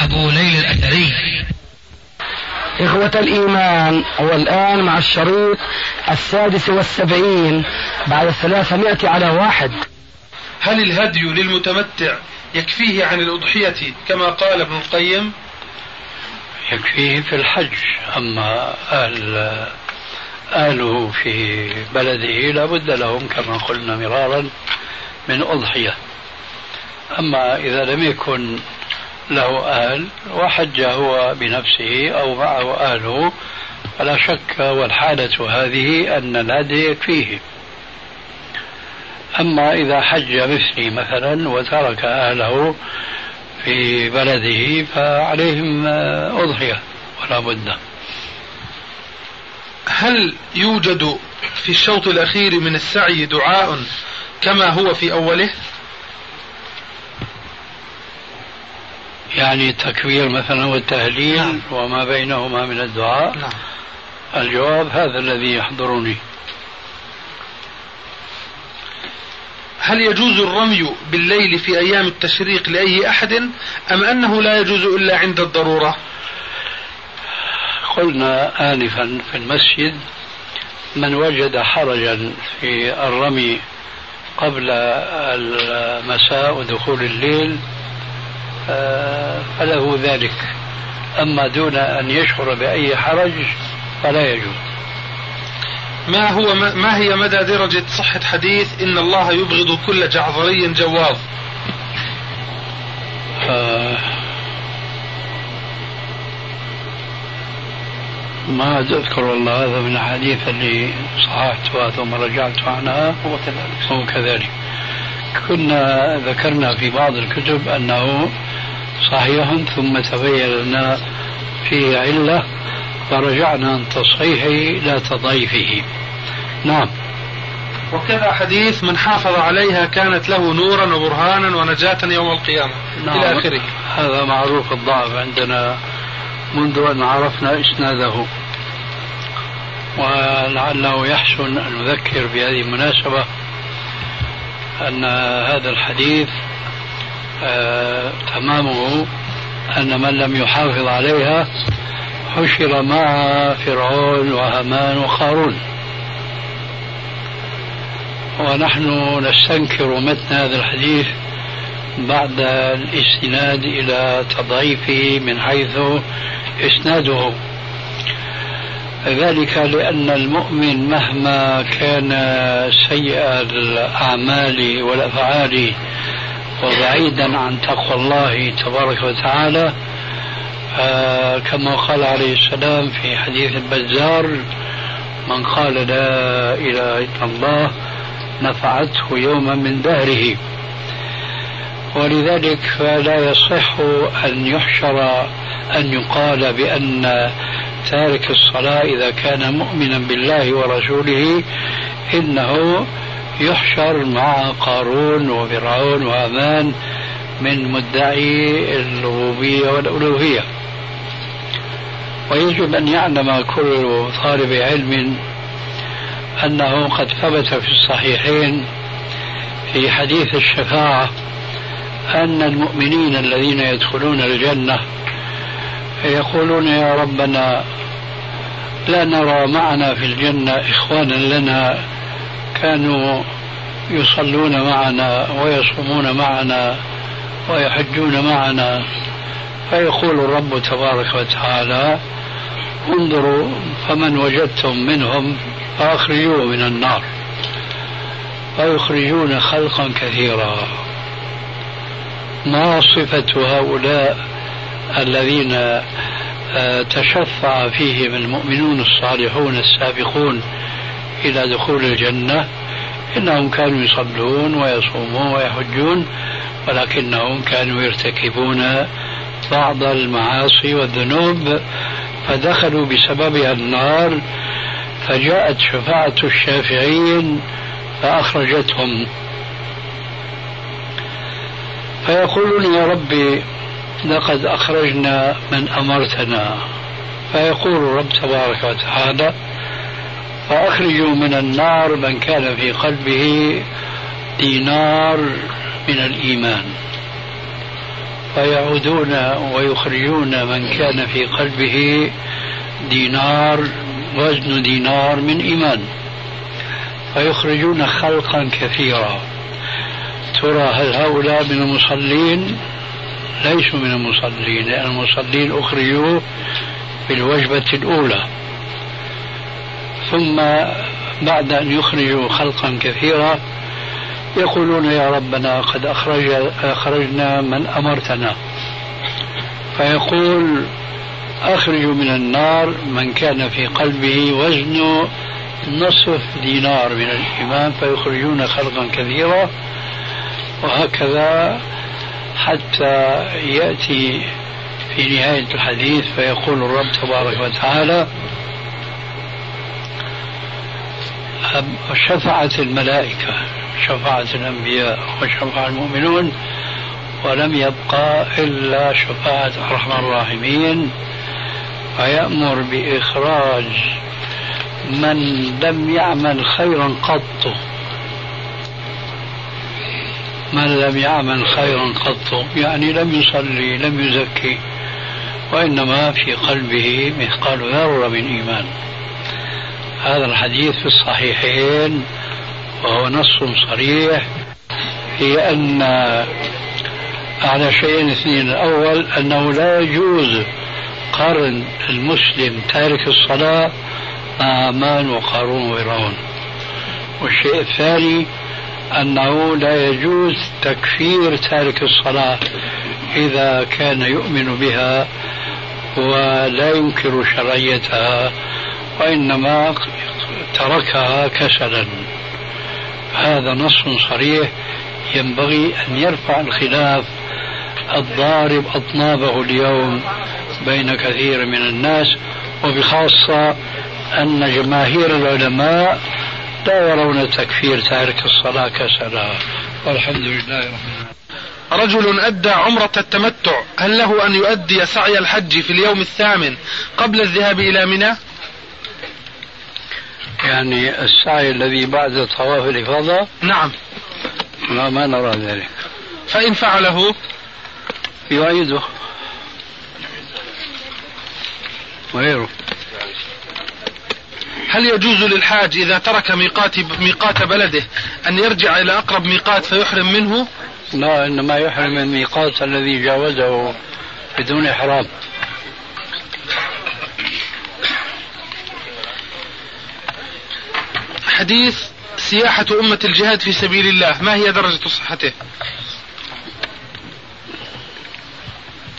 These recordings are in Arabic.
أبو ليل الأثري. إخوة الإيمان والآن مع الشريط السادس والسبعين بعد الثلاثمائة على واحد. هل الهدي للمتمتع يكفيه عن الأضحية كما قال ابن القيم؟ يكفيه في الحج أما أهل أهله في بلده لا بد لهم كما قلنا مرارا من أضحية. أما إذا لم يكن له أهل وحج هو بنفسه أو معه أهله فلا شك والحالة هذه أن الهدي يكفيه أما إذا حج مثلي مثلا وترك أهله في بلده فعليهم أضحية ولا بد. هل يوجد في الشوط الأخير من السعي دعاء كما هو في أوله؟ يعني التكبير مثلا والتهليل نعم. وما بينهما من الدعاء نعم. الجواب هذا الذي يحضرني هل يجوز الرمي بالليل في أيام التشريق لأي أحد أم أنه لا يجوز إلا عند الضرورة قلنا آنفا في المسجد من وجد حرجا في الرمي قبل المساء ودخول الليل فله ذلك. أما دون أن يشعر بأي حرج فلا يجوز. ما هو ما هي مدى درجة صحة حديث إن الله يبغض كل جعظري جواظ؟ آه ما أذكر والله هذا من الأحاديث اللي صححتها ثم رجعت عنها. هو كذلك. هو كذلك. كنا ذكرنا في بعض الكتب أنه صحيح ثم تبين لنا فيه علة فرجعنا عن تصحيحه إلى تضعيفه نعم. وكذا حديث من حافظ عليها كانت له نورا وبرهانا ونجاة يوم القيامة نعم. إلى آخره. هذا معروف الضعف عندنا منذ أن عرفنا إسناده. ولعله يحسن أن نذكر بهذه المناسبة أن هذا الحديث تمامه أن من لم يحافظ عليها حشر مع فرعون وهامان وقارون. ونحن نستنكر متن هذا الحديث بعد الاستناد إلى تضعيفه من حيث إسناده. ذلك لأن المؤمن مهما كان سيء الأعمال والأفعال وبعيدا عن تقوى الله تبارك وتعالى آه، كما قال عليه السلام في حديث البزار من قال لا إله إلا الله نفعته يوما من دهره. ولذلك فلا يصح أن يحشر أن يقال بأن تارك الصلاة إذا كان مؤمنا بالله ورسوله إنه يحشر مع قارون وفرعون وهامان من مدعي الربوبية والألوهية. ويجب أن يعلم كل طالب علم أنه قد ثبت في الصحيحين في حديث الشفاعة أن المؤمنين الذين يدخلون الجنة يقولون يا ربنا لا نرى معنا في الجنة إخوانا لنا كانوا يصلون معنا ويصومون معنا ويحجون معنا. فيقول الرب تبارك وتعالى انظروا فمن وجدتم منهم فأخرجوه من النار فيخرجون خلقا كثيرا. ما صفة هؤلاء الذين آه، تشفع فيهم المؤمنون الصالحون السابقون إلى دخول الجنة إنهم كانوا يصلون ويصومون ويحجون ولكنهم كانوا يرتكبون بعض المعاصي والذنوب فدخلوا بسببها النار فجاءت شفاعة الشافعين فأخرجتهم. فيقولون يا ربي لقد أخرجنا من أمرتنا. فيقول الرب تبارك وتعالى فأخرجوا من النار من كان في قلبه دينار من الإيمان. فيعودون ويخرجون من كان في قلبه دينار وزن دينار من إيمان. فيخرجون خلقا كثيرا. ترى هل هؤلاء من المصلين؟ ليسوا من المصلين لأن المصلين أخرجوا في الوجبة الأولى. ثم بعد أن يخرجوا خلقا كثيرا يقولون يا ربنا قد أخرج أخرجنا من أمرتنا. فيقول أخرجوا من النار من كان في قلبه وزن نصف دينار من الإيمان فيخرجون خلقا كثيرا وهكذا حتى يأتي في نهاية الحديث فيقول الرب تبارك وتعالى شفعت الملائكة شفعت الأنبياء وشفع المؤمنون ولم يبقى إلا شفاعة أرحم الراحمين. فيأمر بإخراج من لم يعمل خيرا قط. من لم يعمل خيرا قط يعني لم يصلي لم يزكي وإنما في قلبه مثقال ذرة من إيمان. هذا الحديث في الصحيحين وهو نص صريح في أن على شيئين اثنين. الأول أنه لا يجوز قارن المسلم تارك الصلاة مع هامان وقارون وفرعون. والشيء الثاني أنه لا يجوز تكفير تارك الصلاة إذا كان يؤمن بها ولا ينكر شرعيتها. وإنما تركها كسلا. هذا نص صريح ينبغي أن يرفع الخلاف الضارب أطنابه اليوم بين كثير من الناس وبخاصة أن جماهير العلماء لا يرون تكفير تارك الصلاة كسلا. والحمد لله رب العالمين. رجل أدى عمرة التمتع هل له أن يؤدي سعي الحج في اليوم الثامن قبل الذهاب إلى منى؟ يعني السعي الذي بعد طواف الإفاضة. نعم. ما, ما نرى ذلك. فإن فعله يعيده. وغيره. هل يجوز للحاج إذا ترك ميقات ميقات بلده أن يرجع إلى أقرب ميقات فيحرم منه؟ لا إنما يحرم الميقات الذي جاوزه بدون إحرام. حديث سياحة أمة الجهاد في سبيل الله. ما هي درجة صحته؟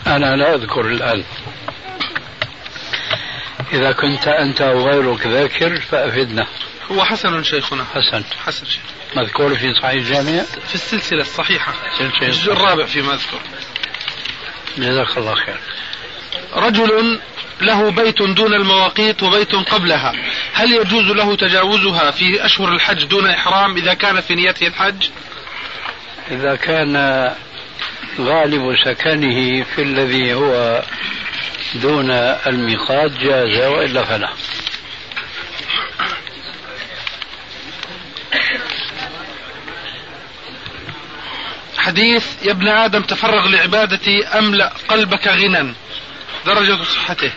أنا لا أذكر الآن. إذا كنت أنت أو غيرك ذاكر فأفدنا. هو حسن شيخنا. حسن. حسن شيخ. مذكور في صحيح الجامع؟ في السلسلة الصحيحة. الجزء الرابع فيما أذكر. جزاك الله خير. رجل له بيت دون المواقيت وبيت قبلها. هل يجوز له تجاوزها في أشهر الحج دون إحرام إذا كان في نيته الحج؟ إذا كان غالب سكنه في الذي هو دون الميقات جاز وإلا فلا. حديث يا ابن آدم تفرغ لعبادتي أملأ قلبك غنى. درجة صحته.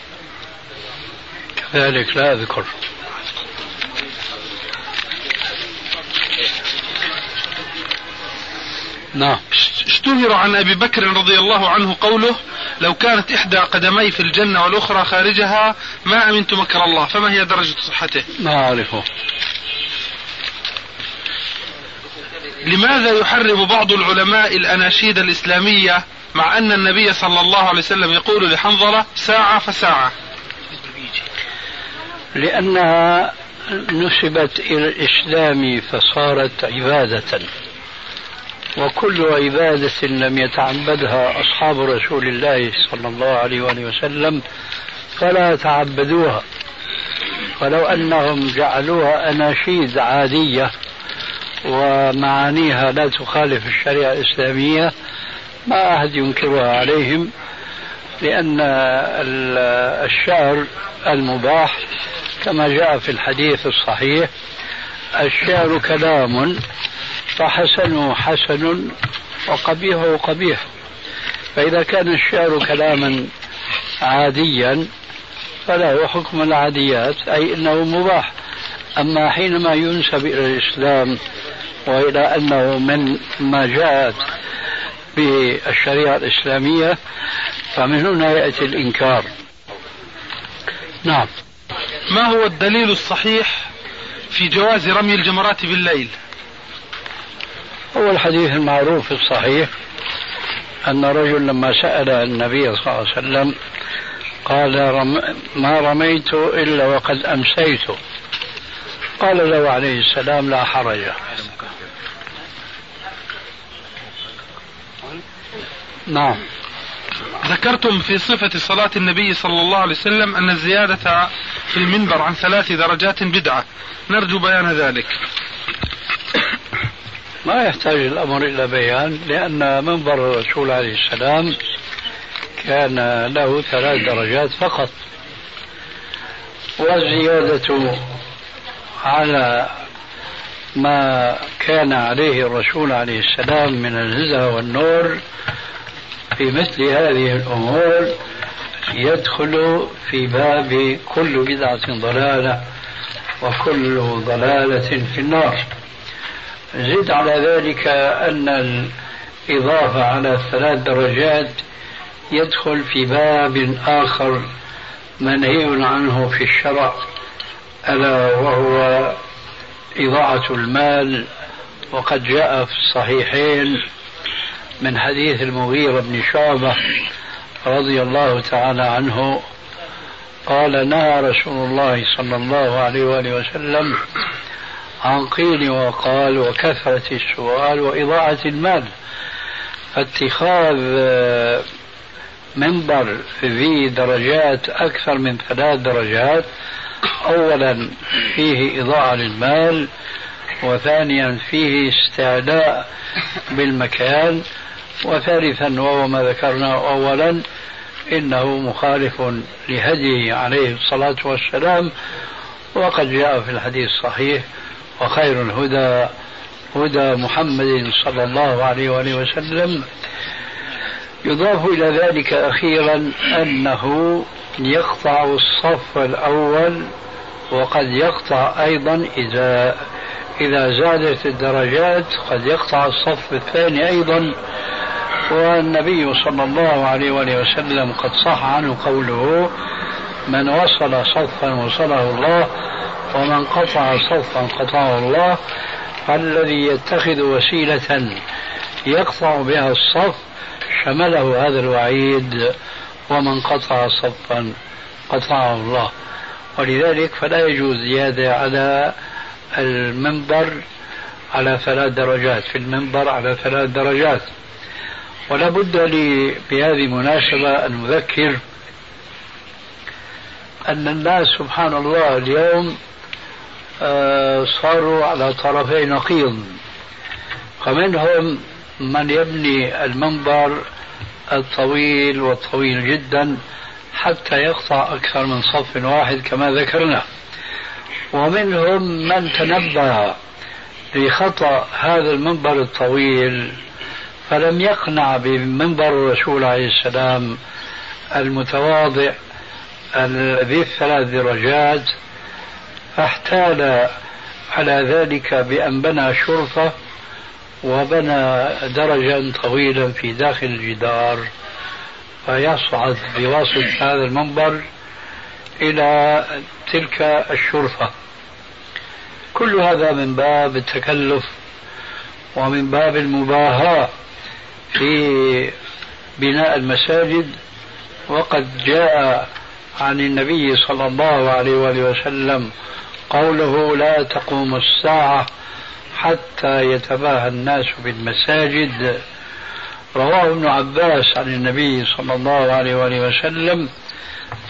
كذلك لا أذكر نعم اشتهر عن أبي بكر رضي الله عنه قوله لو كانت إحدى قدمي في الجنة والأخرى خارجها ما أمنت مكر الله فما هي درجة صحته؟ ما أعرفه لماذا يحرم بعض العلماء الأناشيد الإسلامية مع أن النبي صلى الله عليه وسلم يقول لحنظلة ساعة فساعة؟ لأنها نسبت إلى الإسلام فصارت عبادة. وكل عبادة لم يتعبدها أصحاب رسول الله صلى الله عليه وآله وسلم فلا تعبدوها. ولو أنهم جعلوها أناشيد عادية ومعانيها لا تخالف الشريعة الإسلامية ما أحد ينكرها عليهم. لأن الشعر المباح كما جاء في الحديث الصحيح الشعر كلام فحسنه حسن وقبيحه قبيح فإذا كان الشعر كلاما عاديا فله حكم العاديات أي أنه مباح. أما حينما ينسب إلى الإسلام وإلى أنه من ما جاءت بالشريعة الإسلامية فمن هنا يأتي الإنكار. نعم. ما هو الدليل الصحيح في جواز رمي الجمرات بالليل؟ هو الحديث المعروف الصحيح أن رجل لما سأل النبي صلى الله عليه وسلم قال رم ما رميت إلا وقد أمسيت. قال له عليه السلام لا حرج. نعم. ذكرتم في صفة صلاة النبي صلى الله عليه وسلم أن الزيادة في المنبر عن ثلاث درجات بدعة. نرجو بيان ذلك. ما يحتاج الأمر إلى بيان لأن منبر الرسول عليه السلام كان له ثلاث درجات فقط. والزيادة على ما كان عليه الرسول عليه السلام من النزهة والنور في مثل هذه الأمور يدخل في باب كل بدعة ضلالة وكل ضلالة في النار. زد على ذلك أن الإضافة على ثلاث درجات يدخل في باب آخر منهي عنه في الشرع ألا وهو إضاعة المال وقد جاء في الصحيحين من حديث المغيرة بن شعبة رضي الله تعالى عنه قال نهى رسول الله صلى الله عليه وآله وسلم عن قيل وقال وكثرة السؤال وإضاعة المال فاتخاذ منبر ذي درجات أكثر من ثلاث درجات أولا فيه إضاعة للمال وثانيا فيه استعلاء بالمكان وثالثا وهو ما ذكرناه أولا إنه مخالف لهديه عليه الصلاة والسلام وقد جاء في الحديث الصحيح وخير الهدى هدى محمد صلى الله عليه وآله وسلم. يضاف إلى ذلك أخيرا أنه يقطع الصف الأول وقد يقطع أيضا إذا إذا زادت الدرجات قد يقطع الصف الثاني أيضا. والنبي صلى الله عليه وآله وسلم قد صح عنه قوله من وصل صفا وصله الله ومن قطع صفا قطعه الله فالذي يتخذ وسيلة يقطع بها الصف شمله هذا الوعيد ومن قطع صفا قطعه الله. ولذلك فلا يجوز زيادة على المنبر على ثلاث درجات في المنبر على ثلاث درجات. ولا بد لي بهذه المناسبة أن أذكر أن الناس سبحان الله اليوم آه، صاروا على طرفي نقيض. فمنهم من يبني المنبر الطويل والطويل جدا حتى يقطع أكثر من صف واحد كما ذكرنا. ومنهم من تنبه لخطأ هذا المنبر الطويل فلم يقنع بمنبر الرسول عليه السلام المتواضع ذي الثلاث درجات فاحتال على ذلك بأن بنى شرفة وبنى درجا طويلا في داخل الجدار فيصعد بواسطة هذا المنبر إلى تلك الشرفة كل هذا من باب التكلف ومن باب المباهاة. في بناء المساجد وقد جاء عن النبي صلى الله عليه وآله وسلم قوله لا تقوم الساعة حتى يتباهى الناس بالمساجد. رواه ابن عباس عن النبي صلى الله عليه وآله وسلم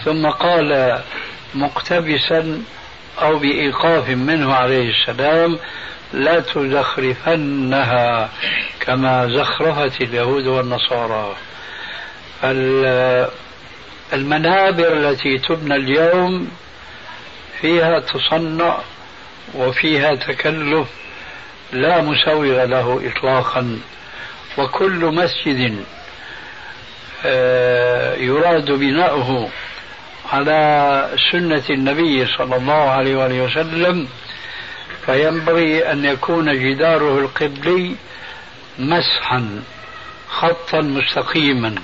ثم قال مقتبسا أو بإيقاف منه عليه السلام لا تزخرفنها. كما زخرفت اليهود والنصارى. المنابر التي تبنى اليوم فيها تصنع وفيها تكلف لا مسوغ له اطلاقا. وكل مسجد آه، يراد بناؤه على سنة النبي صلى الله عليه وآله وسلم. فينبغي أن يكون جداره القبلي مسحا خطا مستقيما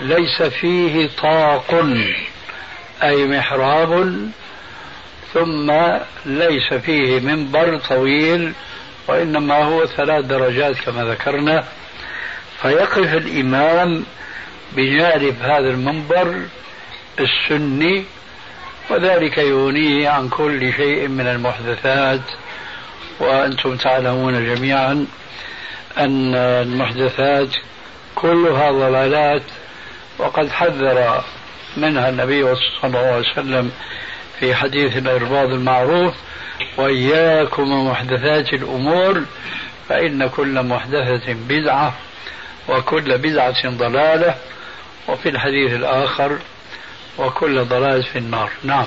ليس فيه طاق أي محراب ثم ليس فيه منبر طويل وإنما هو ثلاث درجات كما ذكرنا. فيقف الإمام بجانب هذا المنبر السني وذلك يغنيه عن كل شيء من المحدثات وأنتم تعلمون جميعا. أن المحدثات كلها ضلالات وقد حذر منها النبي صلى الله عليه وسلم في حديث الإرباض المعروف وإياكم ومحدثات الأمور فإن كل محدثة بدعة وكل بدعة ضلالة وفي الحديث الآخر وكل ضلال في النار. نعم.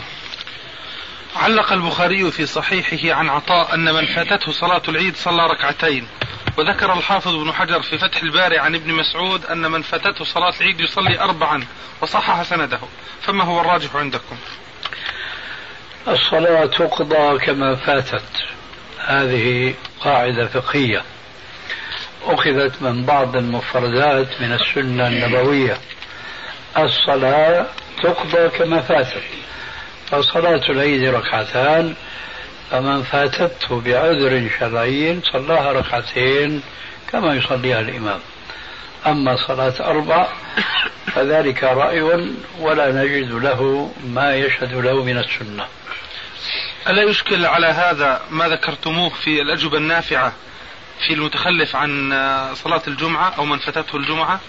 علق البخاري في صحيحه عن عطاء أن من فاتته صلاة العيد صلى ركعتين. وذكر الحافظ ابن حجر في فتح الباري عن ابن مسعود أن من فاتته صلاة العيد يصلي أربعا وصحح سنده. فما هو الراجح عندكم؟ الصلاة تقضى كما فاتت. هذه قاعدة فقهية. أخذت من بعض المفردات من السنة النبوية. الصلاة تقضى كما فاتت. فصلاة العيد ركعتان فمن فاتته بعذر شرعي صلاها ركعتين كما يصليها الإمام. أما صلاة أربع فذلك رأي ولا نجد له ما يشهد له من السنة. ألا يشكل على هذا ما ذكرتموه في الأجوبة النافعة في المتخلف عن صلاة الجمعة أو من فاتته الجمعة؟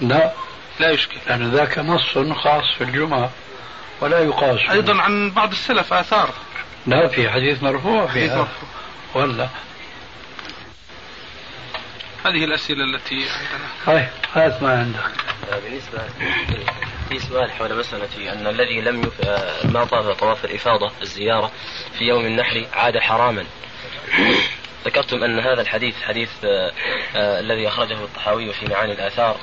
لا. لا يشكل. لأن ذاك نص خاص في الجمعة. ولا يقاس أيضا عن بعض السلف آثار. لا في حديث مرفوع في مرفوع. ولا هذه الأسئلة التي عندنا. طيب هات ما عندك. بالنسبة في سؤال حول مسألة أن الذي لم يف... ما طاف طواف الإفاضة الزيارة في يوم النحر عاد حراما. ذكرتم أن هذا الحديث حديث آه، آه، الذي أخرجه الطحاوي في معاني الآثار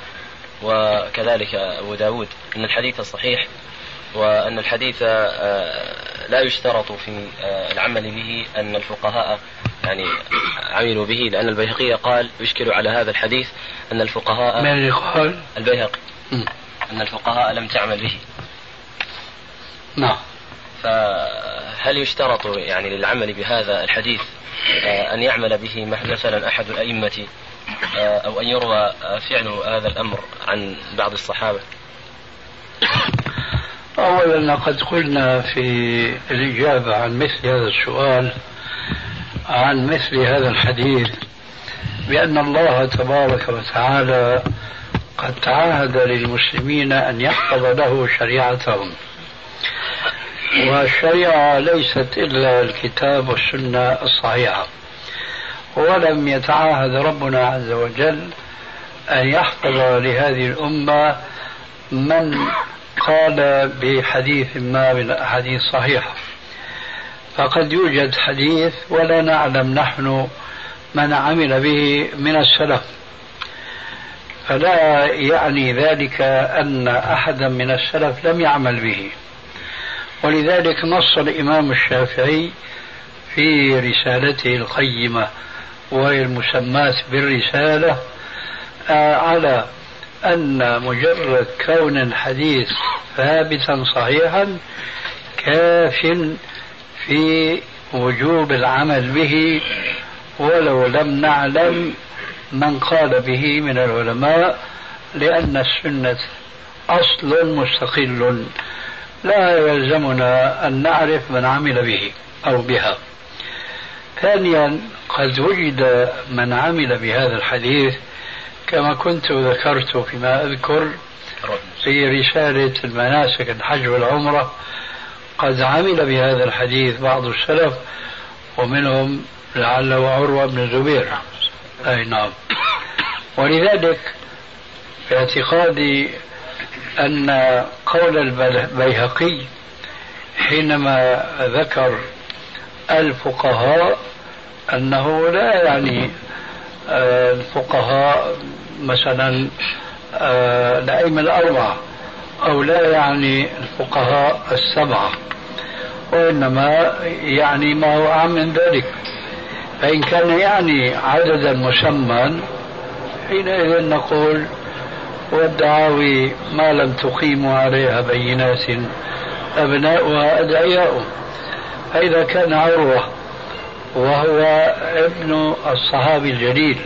وكذلك أبو داود أن الحديث صحيح وأن الحديث آه، لا يشترط في العمل به أن الفقهاء يعني عملوا به لأن البيهقي قال يشكل على هذا الحديث أن الفقهاء من قال؟ البيهقي. أن الفقهاء لم تعمل به. نعم. فهل يشترط يعني للعمل بهذا الحديث آه، أن يعمل به مثلا أحد الأئمة آه، أو أن يروى فعل هذا الأمر عن بعض الصحابة؟ أولا لقد قلنا في الإجابة عن مثل هذا السؤال عن مثل هذا الحديث بأن الله تبارك وتعالى قد تعاهد للمسلمين أن يحفظ له شريعتهم. والشريعة ليست إلا الكتاب والسنة الصحيحة. ولم يتعاهد ربنا عز وجل أن يحفظ لهذه الأمة من قال بحديث ما من الأحاديث صحيحة. فقد يوجد حديث ولا نعلم نحن من عمل به من السلف. فلا يعني ذلك أن أحدا من السلف لم يعمل به. ولذلك نص الإمام الشافعي في رسالته القيمة وهي المسماة بالرسالة آه، على أن مجرد كون الحديث ثابتا صحيحا كاف في وجوب العمل به ولو لم نعلم من قال به من العلماء لأن السنة أصل مستقل. لا يلزمنا أن نعرف من عمل به أو بها. ثانيا قد وجد من عمل بهذا الحديث كما كنت ذكرت فيما أذكر في رسالة المناسك الحج والعمرة قد عمل بهذا الحديث بعض السلف ومنهم لعله عروة بن الزبير أي نعم. ولذلك باعتقادي أن قول البيهقي حينما ذكر الفقهاء أنه لا يعني آه، الفقهاء مثلا آه، الأئمة الأربعة أو لا يعني الفقهاء السبعة وإنما يعني ما هو أعم من ذلك. فإن كان يعني عددا مسمى حينئذ نقول والدعاوي ما لم تقيموا عليها بينات أبناؤها أدعياء فإذا كان عروة وهو ابن الصحابي الجليل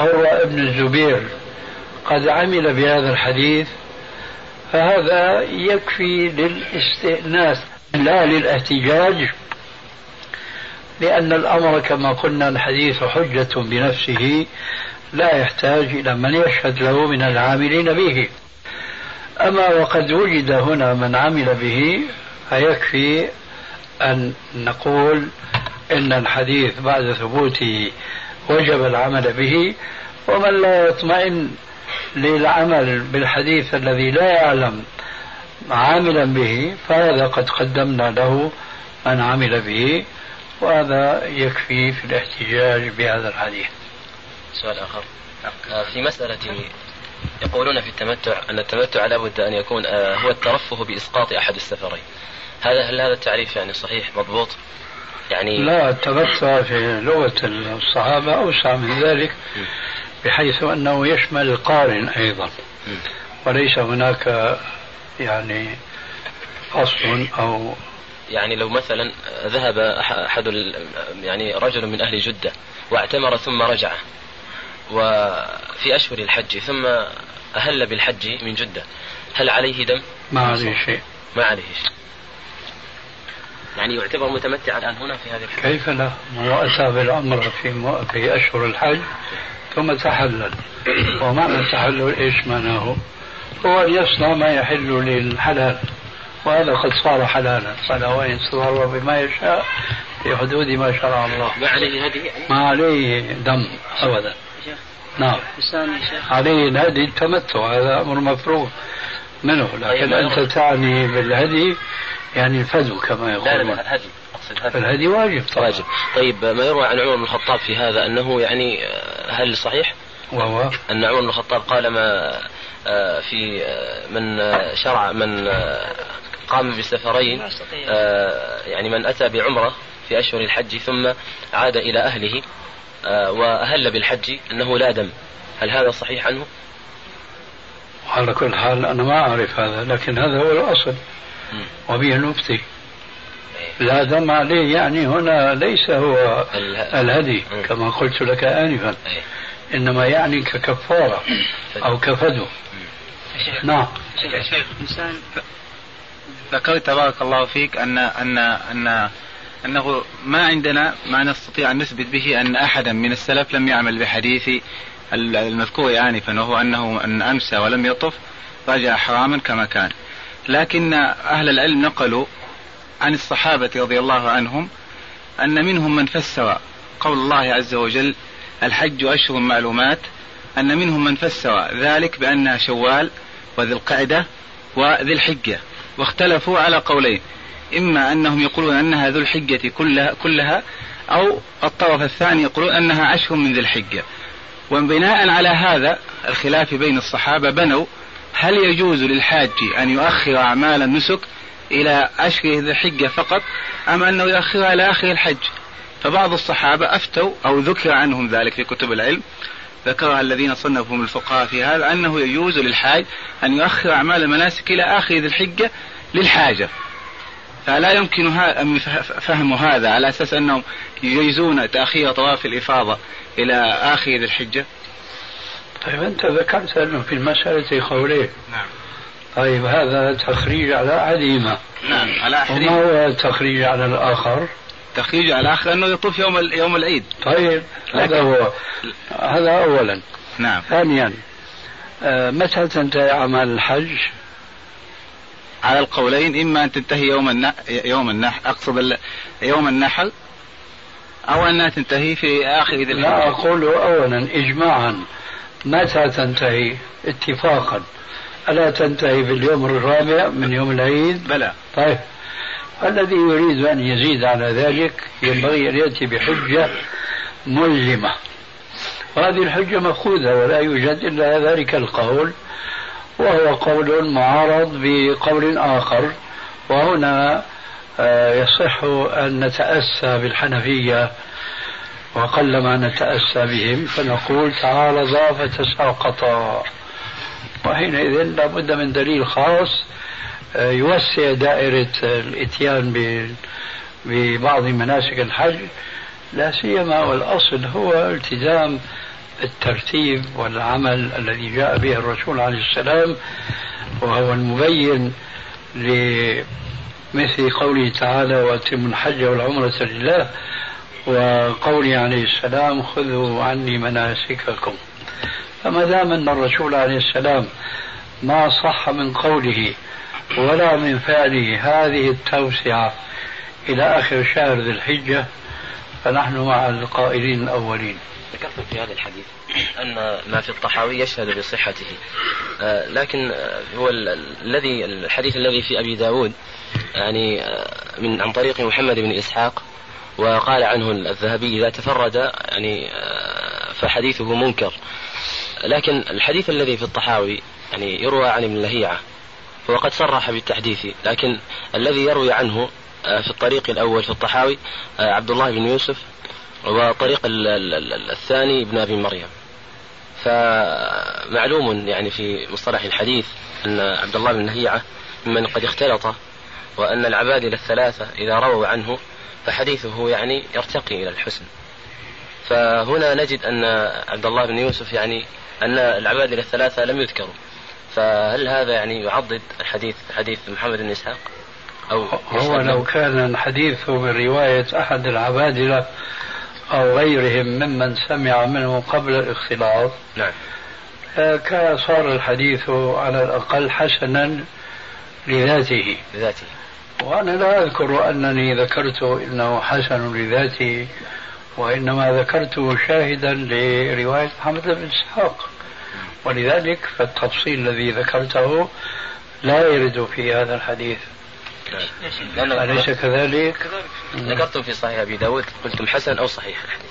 عروة ابن الزبير قد عمل بهذا الحديث فهذا يكفي للاستئناس لا للاحتجاج لأن الأمر كما قلنا الحديث حجة بنفسه لا يحتاج إلى من يشهد له من العاملين به. أما وقد وجد هنا من عمل به فيكفي أن نقول إن الحديث بعد ثبوته وجب العمل به ومن لا يطمئن للعمل بالحديث الذي لا يعلم عاملا به فهذا قد قدمنا له من عمل به وهذا يكفي في الاحتجاج بهذا الحديث. سؤال آخر. آه، في مسألة يقولون في التمتع أن التمتع لابد أن يكون آه، هو الترفه بإسقاط أحد السفرين. هذا هل هذا التعريف يعني صحيح مضبوط؟ يعني لا التمتع في لغة الصحابة أوسع من ذلك بحيث أنه يشمل القارن أيضا. وليس هناك يعني قصد أو يعني لو مثلا ذهب أحد يعني رجل من أهل جدة واعتمر ثم رجع وفي أشهر الحج ثم أهل بالحج من جدة هل عليه دم؟ ما عليه شيء. ما عليه شيء. يعني يعتبر متمتعا. الآن هنا في هذه الحج كيف لا؟ هو أتى بالعمرة في في أشهر الحج ثم تحلل. ومعنى التحلل إيش معناه؟ هو أن يصنع ما يحل للحلال وهذا قد صار حلالا. قال وإن صار بما يشاء في حدود ما شرع الله. ما عليه هدي؟ ما عليه دم أبدا. نعم. عليه الهدي التمتع هذا أمر مفروغ منه لكن أنت تعني بالهدي يعني الفدو كما يقول لا لا الهدي الهدي. واجب طبعا. واجب. طيب ما يروى عن عمر بن الخطاب في هذا أنه يعني هل صحيح؟ وهو؟ أن عمر بن الخطاب قال ما آه، في آه، من آه، شرع من قام بسفرين يعني من أتى بعمرة في أشهر الحج ثم عاد إلى أهله وأهل بالحج أنه لا دم. هل هذا صحيح عنه؟ على كل حال أنا ما أعرف هذا لكن هذا هو الأصل. وبه نفتي. إيه. لا دم عليه يعني هنا ليس هو الهدي. كما قلت لك آنفا. إيه. إنما يعني ككفارة أو كفدو. نعم. شيخ إنسان. ذكرت بارك الله فيك أن أن أن أنه ما عندنا ما نستطيع أن نثبت به أن أحدا من السلف لم يعمل بحديث المذكور آنفا وهو أنه أن أمسى ولم يطف رجع حراما كما كان. لكن أهل العلم نقلوا عن الصحابة رضي الله عنهم أن منهم من فسر قول الله عز وجل الحج أشهر معلومات أن منهم من فسر ذلك بأنها شوال وذي القعدة وذي الحجة واختلفوا على قولين إما أنهم يقولون أنها ذو الحجة كلها, كلها أو الطرف الثاني يقولون أنها عشر من ذي الحجة. وبناء على هذا الخلاف بين الصحابة بنوا هل يجوز للحاج أن يؤخر أعمال النسك إلى عشر ذي الحجة فقط أم أنه يؤخرها إلى آخر الحج؟ فبعض الصحابة أفتوا أو ذكر عنهم ذلك في كتب العلم. ذكرها الذين صنفوا من الفقهاء في هذا أنه يجوز للحاج أن يؤخر أعمال المناسك إلى آخر ذي الحجة للحاجة. فلا يمكن فهم هذا على أساس أنهم يجيزون تأخير طواف الإفاضة. إلى آخر ذي الحجة؟ طيب أنت ذكرت أنه في المسألة قولين. نعم. طيب هذا تخريج على أحدهما نعم على أحدهما وما هو التخريج على الآخر؟ تخريج على الآخر أنه يطوف يوم يوم العيد. طيب هذا هو. هذا أولا. نعم. ثانيا آه، متى تنتهي أعمال الحج؟ على القولين إما أن تنتهي يوم النحر يوم النحر أقصد يوم النحر أو أنها تنتهي في آخر ذي لا أقول أولا إجماعا. متى تنتهي؟ اتفاقا. ألا تنتهي في اليوم الرابع من يوم العيد؟ بلى. طيب. الذي يريد أن يزيد على ذلك ينبغي أن يأتي بحجة ملزمة. وهذه الحجة مأخوذة ولا يوجد إلا ذلك القول. وهو قول معارض بقول آخر. وهنا يصح أن نتأسى بالحنفية وقلما نتأسى بهم فنقول تعارضا فتساقطا وحينئذ لابد من دليل خاص آه، يوسع دائرة الإتيان ببعض مناسك الحج لا سيما والأصل هو التزام الترتيب والعمل الذي جاء به الرسول عليه السلام وهو المبين لمثل قوله تعالى واتموا الحج والعمرة لله وقوله عليه السلام خذوا عني مناسككم فما دام أن الرسول عليه السلام ما صح من قوله ولا من فعله هذه التوسعة إلى آخر شهر ذي الحجة فنحن مع القائلين الأولين. ذكرت في هذا الحديث أن ما في الطحاوي يشهد بصحته. آه، لكن آه، هو الذي الحديث الذي في أبي داود يعني آه، من عن طريق محمد بن إسحاق وقال عنه الذهبي إذا تفرد يعني فحديثه منكر. لكن الحديث الذي في الطحاوي يعني يروى عن ابن لهيعة هو قد صرح بالتحديث. لكن الذي يروي عنه في الطريق الأول في الطحاوي عبد الله بن يوسف وطريق الثاني ابن أبي مريم. فمعلوم يعني في مصطلح الحديث أن عبد الله بن لهيعة ممن قد اختلط وأن العبادلة الثلاثة إذا رووا عنه فحديثه يعني يرتقي إلى الحسن. فهنا نجد أن عبد الله بن يوسف يعني أن العبادلة الثلاثة لم يذكروا. فهل هذا يعني يعضد الحديث حديث محمد بن إسحاق؟ أو هو لو كان الحديث من رواية أحد العبادلة أو غيرهم ممن سمع منه قبل الاختلاط. نعم. كان صار الحديث على الأقل حسنا لذاته. لذاته. وأنا لا أذكر أنني ذكرت أنه حسن لذاته وإنما ذكرته شاهدا لرواية محمد بن إسحاق. ولذلك فالتفصيل الذي ذكرته لا يرد في هذا الحديث. أليس كذلك؟ ذكرتم في صحيح أبي داود قلتم حسن أو صحيح. الحديث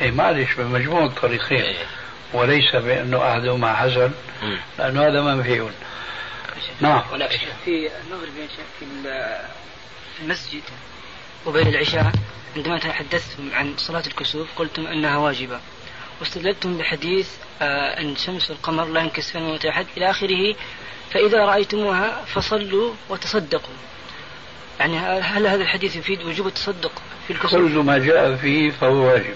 إيه معلش بمجموع الطريقين. إيه. وليس بأنه أحدهما حسن لأنه هذا منفي. نعم. في نظر بين في المسجد وبين العشاء عندما تحدثتم عن صلاة الكسوف قلتم أنها واجبة. واستدللتم بحديث آه أن شمس والقمر لا ينكسفان موت أحد إلى آخره فإذا رأيتموها فصلوا وتصدقوا. يعني هل هذا الحديث يفيد وجوب التصدق في الكسوف؟ كل ما جاء فيه فهو واجب.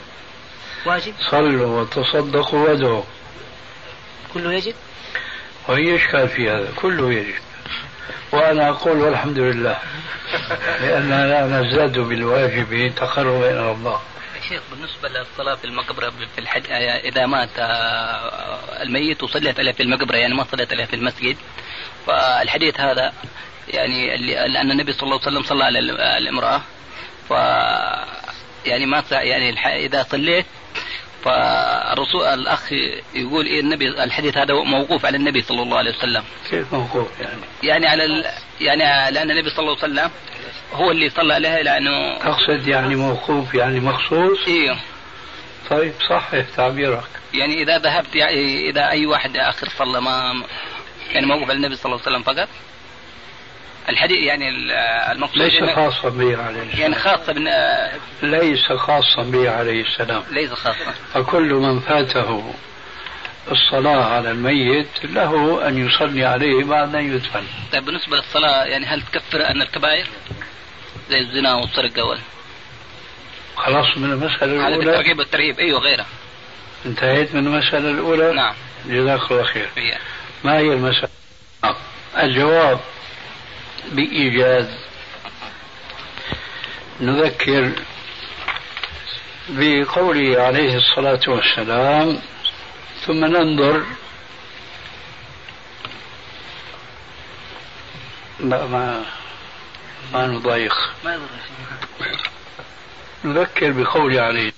واجب؟ صلوا وتصدقوا وادعوا. كله يجب؟ وهي إشكال في هذا كله يجب. وأنا أقول والحمد لله لأننا لا نزداد بالواجب تقربا إلى الله. شيخ بالنسبة للصلاة في المقبرة في الحج إذا مات آه، الميت وصلت عليه في المقبرة يعني ما صلت عليه في المسجد. فالحديث هذا يعني لأن النبي صلى الله عليه وسلم صلى على الامرأة. ف يعني ما يعني إذا صليت فالرسول الأخ يقول إيه النبي الحديث هذا موقوف على النبي صلى الله عليه وسلم كيف موقوف يعني؟ يعني على ال... يعني لأن النبي صلى الله عليه وسلم هو اللي صلى عليها لأنه تقصد يعني موقوف يعني مخصوص؟ أيوه طيب صحح تعبيرك يعني إذا ذهبت يعني إذا أي واحد اخر صلى ما يعني موقوف على النبي صلى الله عليه وسلم فقط الحديث يعني المقصود ليس خاصا به عليه السلام. يعني خاصة بن... ليس خاصا به عليه السلام. ليس خاصا. فكل من فاته الصلاة على الميت له أن يصلي عليه بعد أن يدفن. طيب بالنسبة للصلاة يعني هل تكفر أن الكبائر؟ زي الزنا والسرقة وال... خلاص من المسألة الأولى. هذا الترغيب والترهيب. أيوه غيره انتهيت من المسألة الأولى؟ نعم. جزاك الله خير. ما هي المسألة؟ الجواب. بإيجاز. نذكر بقوله عليه الصلاة والسلام ثم ننظر لا ما ما نضايق. ما يضر نذكر بقوله عليه.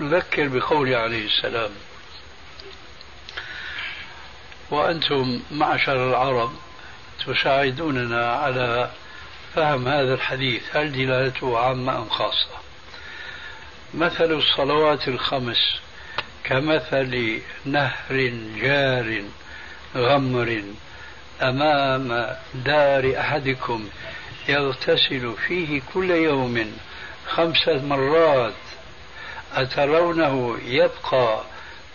نذكر بقوله عليه السلام. وأنتم معشر العرب تساعدوننا على فهم هذا الحديث. هل دلالته عامة أم خاصة؟ مثل الصلوات الخمس كمثل نهر جار غمر أمام دار أحدكم يغتسل فيه كل يوم خمسة مرات أترونه يبقى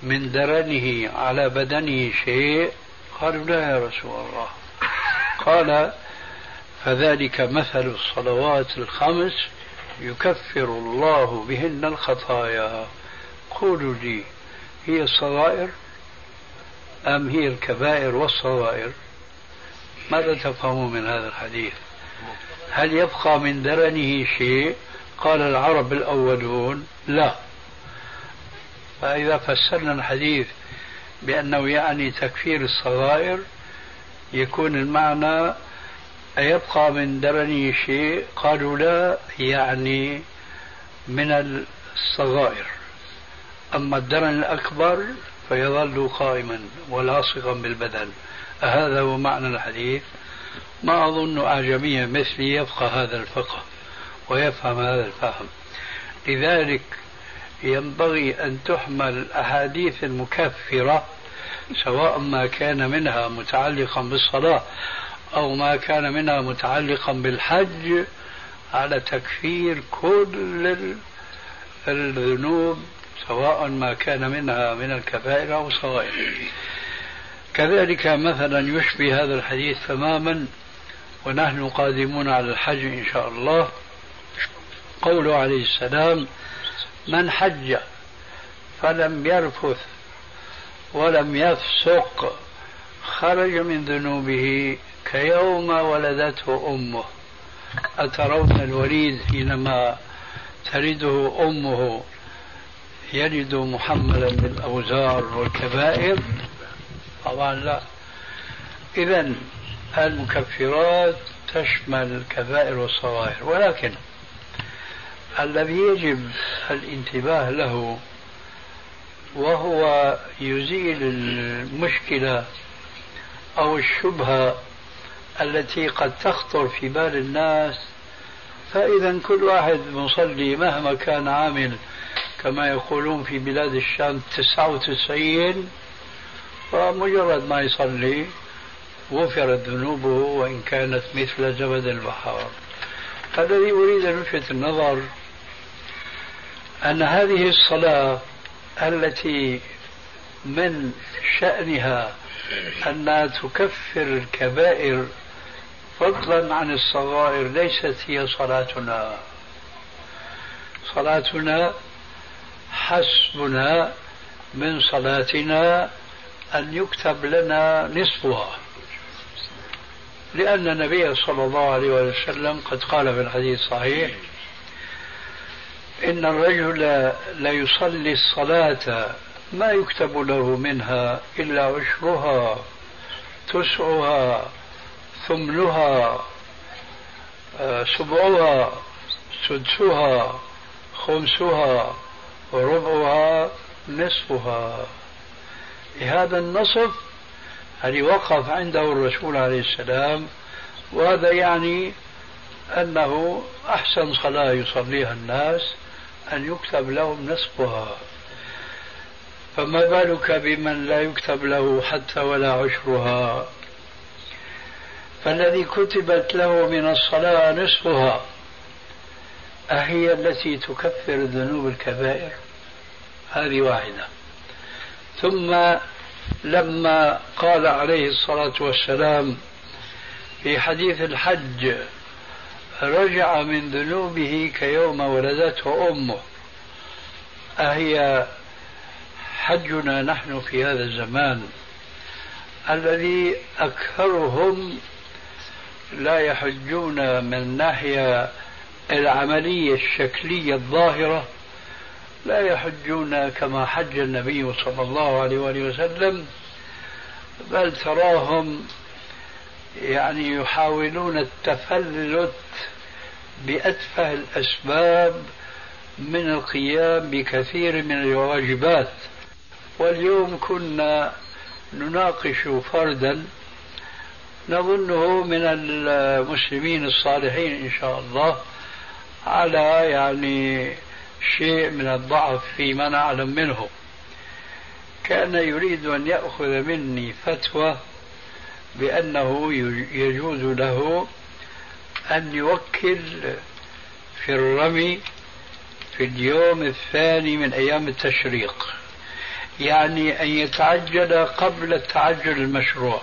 من درنه على بدنه شيء؟ قالوا لا يا رسول الله. قال فذلك مثل الصلوات الخمس يكفر الله بهن الخطايا. قولوا لي هي الصغائر أم هي الكبائر والصغائر؟ ماذا تفهمون من هذا الحديث؟ هل يبقى من درنه شيء؟ قال العرب الأولون لا. فإذا فسرنا الحديث بأنه يعني تكفير الصغائر يكون المعنى أيبقى من درنه شيء قالوا لا يعني من الصغائر. أما الدرن الأكبر فيظل قائما ولاصقا بالبدن. هذا هو معنى الحديث. ما أظن أعجميا مثلي يفقه هذا الفقه ويفهم هذا الفهم. لذلك ينبغي أن تحمل الأحاديث المكفرة سواء ما كان منها متعلقا بالصلاة أو ما كان منها متعلقا بالحج على تكفير كل الذنوب سواء ما كان منها من الكبائر أو الصغائر. كذلك مثلا يشبه هذا الحديث تماما ونحن قادمون على الحج إن شاء الله. قوله عليه السلام من حج فلم يرفث ولم يفسق خرج من ذنوبه كيوم ولدته أمه. أترون الوليد حينما تلده أمه يلد محملا بالأوزار والكبائر؟ طبعا لا. اذا المكفرات تشمل الكبائر والصغائر. ولكن الذي يجب الانتباه له وهو يزيل المشكلة أو الشبهة التي قد تخطر في بال الناس؟ فإذا كل واحد مصلي مهما كان عامل كما يقولون في بلاد الشام تسعة وتسعين فمجرد ما يصلي غفرت ذنوبه وإن كانت مثل زبد البحار. الذي أريد أن ألفت النظر أن هذه الصلاة التي من شأنها أنها تكفر الكبائر فضلا عن الصغائر ليست هي صلاتنا. صلاتنا حسبنا من صلاتنا أن يكتب لنا نصفها. لأن النبي صلى الله عليه وسلم قد قال في الحديث الصحيح إن الرجل ليصلي الصلاة ما يكتب له منها إلا عشرها تسعها ثمنها آه، سبعها سدسها خمسها ربعها نصفها. هذا النصف الذي وقف عنده الرسول عليه السلام وهذا يعني أنه أحسن صلاة يصليها الناس أن يكتب لهم نصفها. فما بالك بمن لا يكتب له حتى ولا عشرها؟ فالذي كتبت له من الصلاة نصفها أهي التي تكفر ذنوب الكبائر؟ هذه واحدة. ثم لما قال عليه الصلاة والسلام في حديث الحج رجع من ذنوبه كيوم ولدته أمه. أهي حجنا نحن في هذا الزمان. الذي أكثرهم لا يحجون من الناحية العملية الشكلية الظاهرة لا يحجون كما حج النبي صلى الله عليه وآله وسلم بل تراهم يعني يحاولون التفلت بأتفه الأسباب من القيام بكثير من الواجبات. واليوم كنا نناقش فردا نظنه من المسلمين الصالحين إن شاء الله على يعني شيء من الضعف فيما نعلم منه. كان يريد أن يأخذ مني فتوى بأنه يجوز له أن يوكل في الرمي في اليوم الثاني من أيام التشريق. يعني أن يتعجل قبل التعجل المشروع.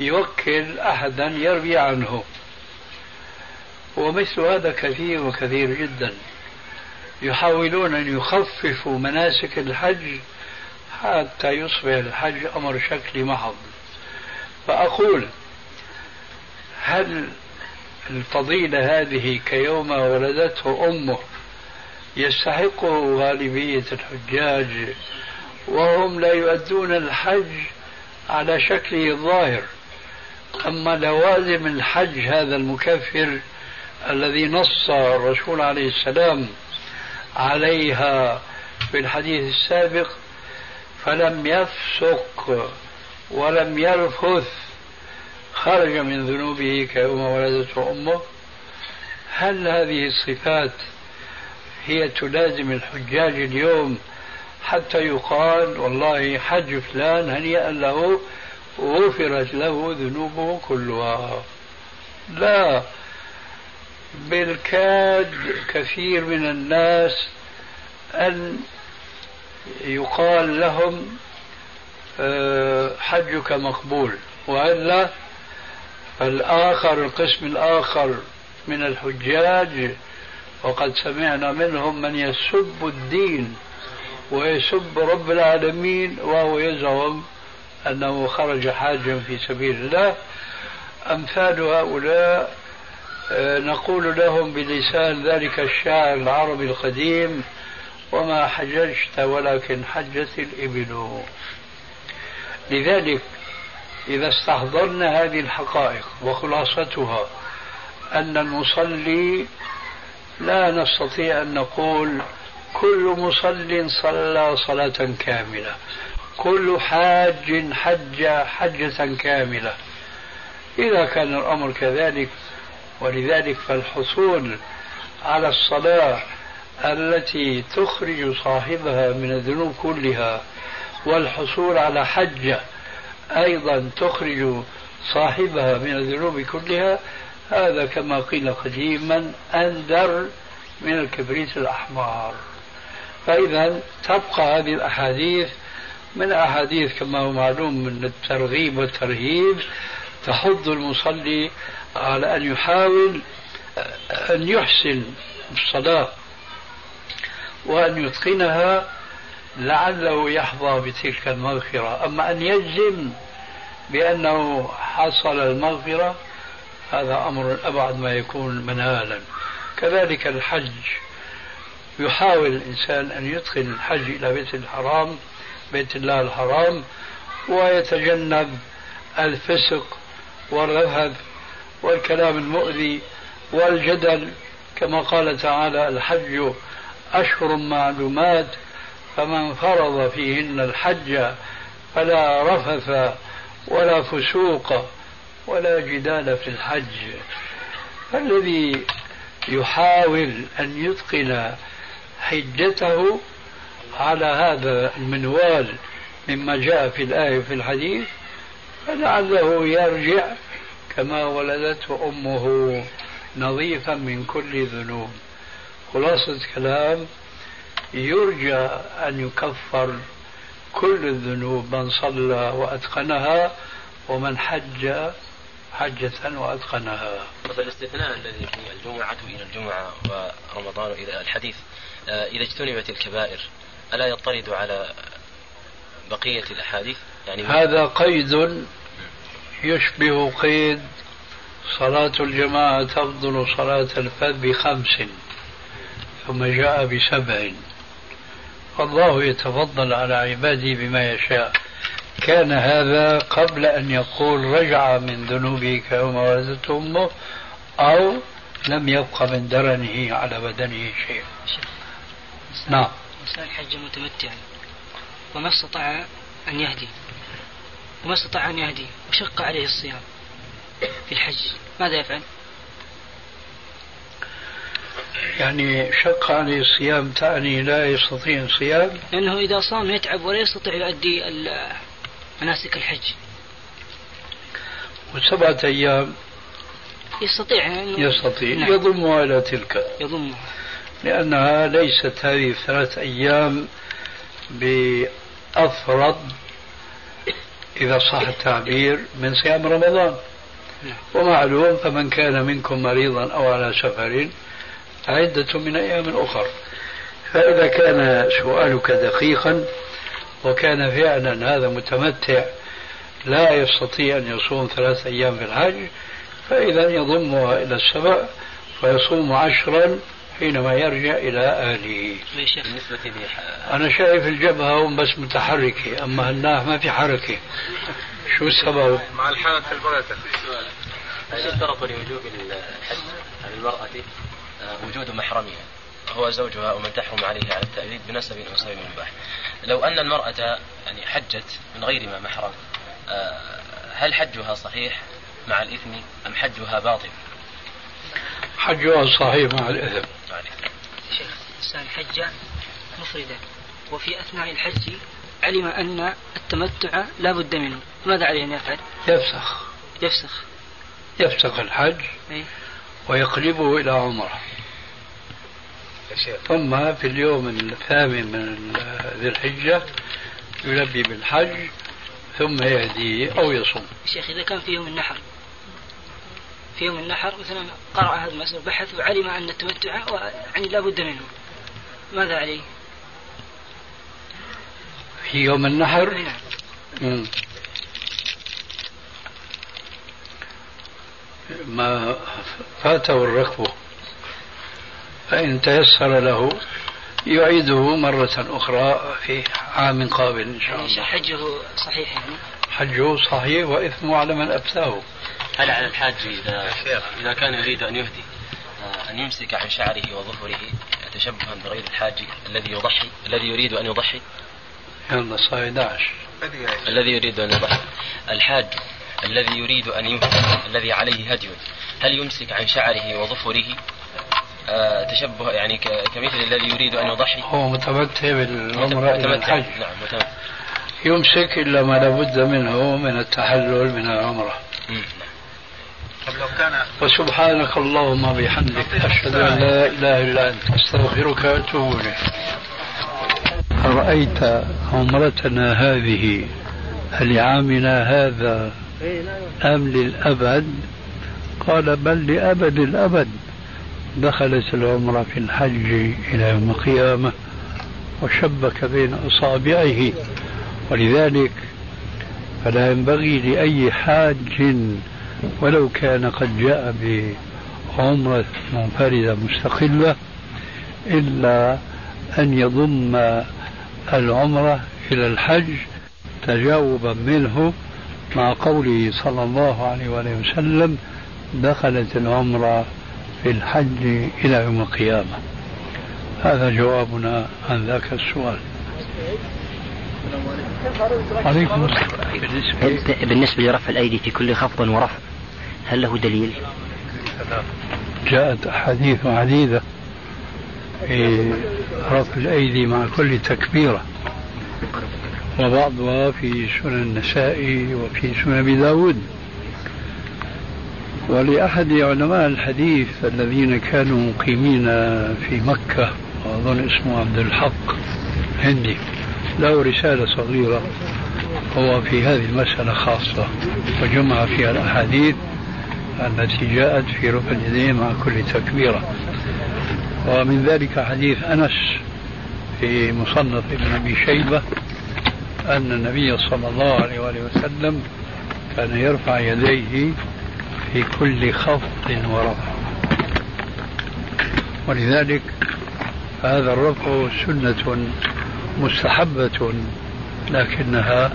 يوكل أحدا يروي عنه. ومثل هذا كثير وكثير جدا. يحاولون أن يخففوا مناسك الحج حتى يصبح الحج أمر شكلي محض. فأقول هل الفضيلة هذه كيوم ولدته أمه يستحقه غالبية الحجاج وهم لا يؤدون الحج على شكله الظاهر أما لوازم الحج هذا المكفر الذي نص الرسول عليه السلام عليها في الحديث السابق فلم يفسق ولم يرفث خرج من ذنوبه كيوم ولدته امه هل هذه الصفات هي تلازم الحجاج اليوم حتى يقال والله حج فلان هنيئا له غفرت له ذنوبه كلها؟ لا. بالكاد كثير من الناس أن يقال لهم حجك مقبول. وإلا فالآخر القسم الآخر من الحجاج وقد سمعنا منهم من يسب الدين ويسب رب العالمين وهو يزعم أنه خرج حاجا في سبيل الله. أمثال هؤلاء آه، نقول لهم بلسان ذلك الشاعر العربي القديم وما حججت ولكن حجت الإبل. لذلك إذا استحضرنا هذه الحقائق وخلاصتها أن المصلي لا نستطيع أن نقول كل مصل صلى صلاة كاملة كل حاج حج حجة كاملة. إذا كان الأمر كذلك ولذلك فالحصول على الصلاة التي تخرج صاحبها من الذنوب كلها والحصول على حجة أيضا تخرج صاحبها من الذنوب كلها هذا كما قيل قديما أندر من الكبريت الأحمر. فإذا تبقى هذه الأحاديث من أحاديث كما هو معلوم من الترغيب والترهيب تحض المصلي على أن يحاول أن يحسن الصلاة وأن يتقنها لعله يحظى بتلك المغفرة. أما أن يجزم بأنه حصل المغفرة هذا أمر أبعد ما يكون منالا. كذلك الحج. يحاول الإنسان أن يدخل الحج إلى بيت الحرام بيت الله الحرام ويتجنب الفسق والرهب والكلام المؤذي والجدل. كما قال تعالى الحج أشهر معلومات. فمن فرض فيهن الحج فلا رفث ولا فسوق ولا جدال في الحج. فالذي يحاول أن يتقن حجته على هذا المنوال مما جاء في الآية في الحديث فلعله يرجع كما ولدته أمه نظيفا من كل ذنوب. خلاصة كلام يرجى أن يكفر كل الذنوب من صلى وأتقنها ومن حج حجة وأتقنها. الاستثناء الذي في الجمعة إلى الجمعة ورمضان إلى الحديث. آه، إذا اجتنبت الكبائر ألا يطرد على بقية الأحاديث؟ يعني هذا قيد يشبه قيد صلاة الجماعة تفضل صلاة الفذ بخمس ثم جاء بسبع. فالله يتفضل على عباده بما يشاء. كان هذا قبل أن يقول رجع من ذنوبه كيوم ولدته أمه أو لم يبق من درنه على بدنه شيء. نعم. إنسان حج متمتعا. وما استطاع أن يهدي. وما استطاع أن يهدي. وشق عليه الصيام في الحج. ماذا يفعل؟ يعني شق عليه الصيام تعني لا يستطيع الصيام لأنه إذا صام يتعب ولا يستطيع يؤدي مناسك الحج. وسبعة أيام يستطيع أنه يستطيع نعم. يضمها إلى تلك. يضمها لأنها ليست هذه الثلاث أيام بأفرض إذا صح التعبير من صيام رمضان. نعم. ومعلوم فمن كان منكم مريضا أو على سفر عدة من أيام أخر. فإذا كان سؤالك دقيقا وكان فعلا هذا متمتع لا يستطيع أن يصوم ثلاث أيام في الحج فإذا يضمها إلى السبع فيصوم عشرا حينما يرجع إلى أهله. بالنسبة لي أنا شايف الجبهة هم بس متحركة أما هالناح ما في حركة. شو السبب؟ مع الحالة البركة. هل يشترط لوجوب الحج على المرأة؟ وجود محرمها هو زوجها ومن تحرم عليه على التأبيد بنسب أو سبب مباح لو أن المرأة يعني حجت من غير ما محرم آه، هل حجها صحيح مع الإثم أم حجها باطل؟ حجها صحيح مع الإثم. شيخ إنسان حج مفردا وفي أثناء الحج علم أن التمتع لا بد منه ماذا عليه أن يفعل؟ يفسخ. يفسخ. يفسخ الحج. إيه؟ ويقلبه إلى عمره ثم في اليوم الثامن من ذي الحجة يلبي بالحج ثم يهديه أو يصوم. شيخ إذا كان في يوم النحر في يوم النحر مثلا قرأ هذا المسألة بحث وعلم أن التمتع يعني لا بد منه ماذا عليه؟ في يوم النحر؟ نعم. ما فاته الركب. فإن تيسر له يعيده مرة أخرى في عام قابل إن شاء الله. حجه صحيح يعني؟ حجه صحيح وإثمه على من أفتاه هل على الحاج إذا إذا كان يريد أن يهدي آه، أن يمسك عن شعره وظفره تشبها بغير الحاج الذي يضحي الذي يريد أن يضحي؟ يلا صار 11 الذي يريد أن يضحي. الحاج الذي يريد أن يهدي الذي عليه هدي. هل يمسك عن شعره وظفره؟ آه، تشبه يعني كمثل الذي يريد أن يضحي. هو متمتع بالعمرة إلى الحج. نعم متمتع. يمسك إلا ما لابد منه من التحلل من العمرة. نعم. وسبحانك اللهم بحمدك أشهد أن لا إله إلا أنت أستغفرك وأتوب إليك. أرأيت عمرتنا هذه؟ لعامنا هذا أم للأبد؟ قال بل لأبد الأبد. دخلت العمرة في الحج إلى يوم القيامة وشبك بين أصابعه. ولذلك فلا ينبغي لأي حاج ولو كان قد جاء بعمرة منفردة مستقلة إلا أن يضم العمرة إلى الحج تجاوبا منه. مع قوله صلى الله عليه وآله وسلم دخلت العمرة في الحج إلى يوم القيامة. هذا جوابنا عن ذاك السؤال. عليكم بالنسبة, بالنسبة لرفع الأيدي في كل خفض ورفع هل له دليل؟ جاءت أحاديث عديدة في رفع الأيدي مع كل تكبيرة. وبعضها في سنن النسائي وفي سنن أبي داود. ولأحد علماء الحديث الذين كانوا مقيمين في مكة وأظن اسمه عبد الحق هندي له رسالة صغيرة. هو في هذه المسألة خاصة وجمع فيها الأحاديث التي جاءت في رفع اليدين مع كل تكبيرة. ومن ذلك حديث أنس في مصنف ابن أبي شيبة أن النبي صلى الله عليه وآله وسلم كان يرفع يديه في كل خفض ورفع. ولذلك هذا الرفع سنة مستحبة لكنها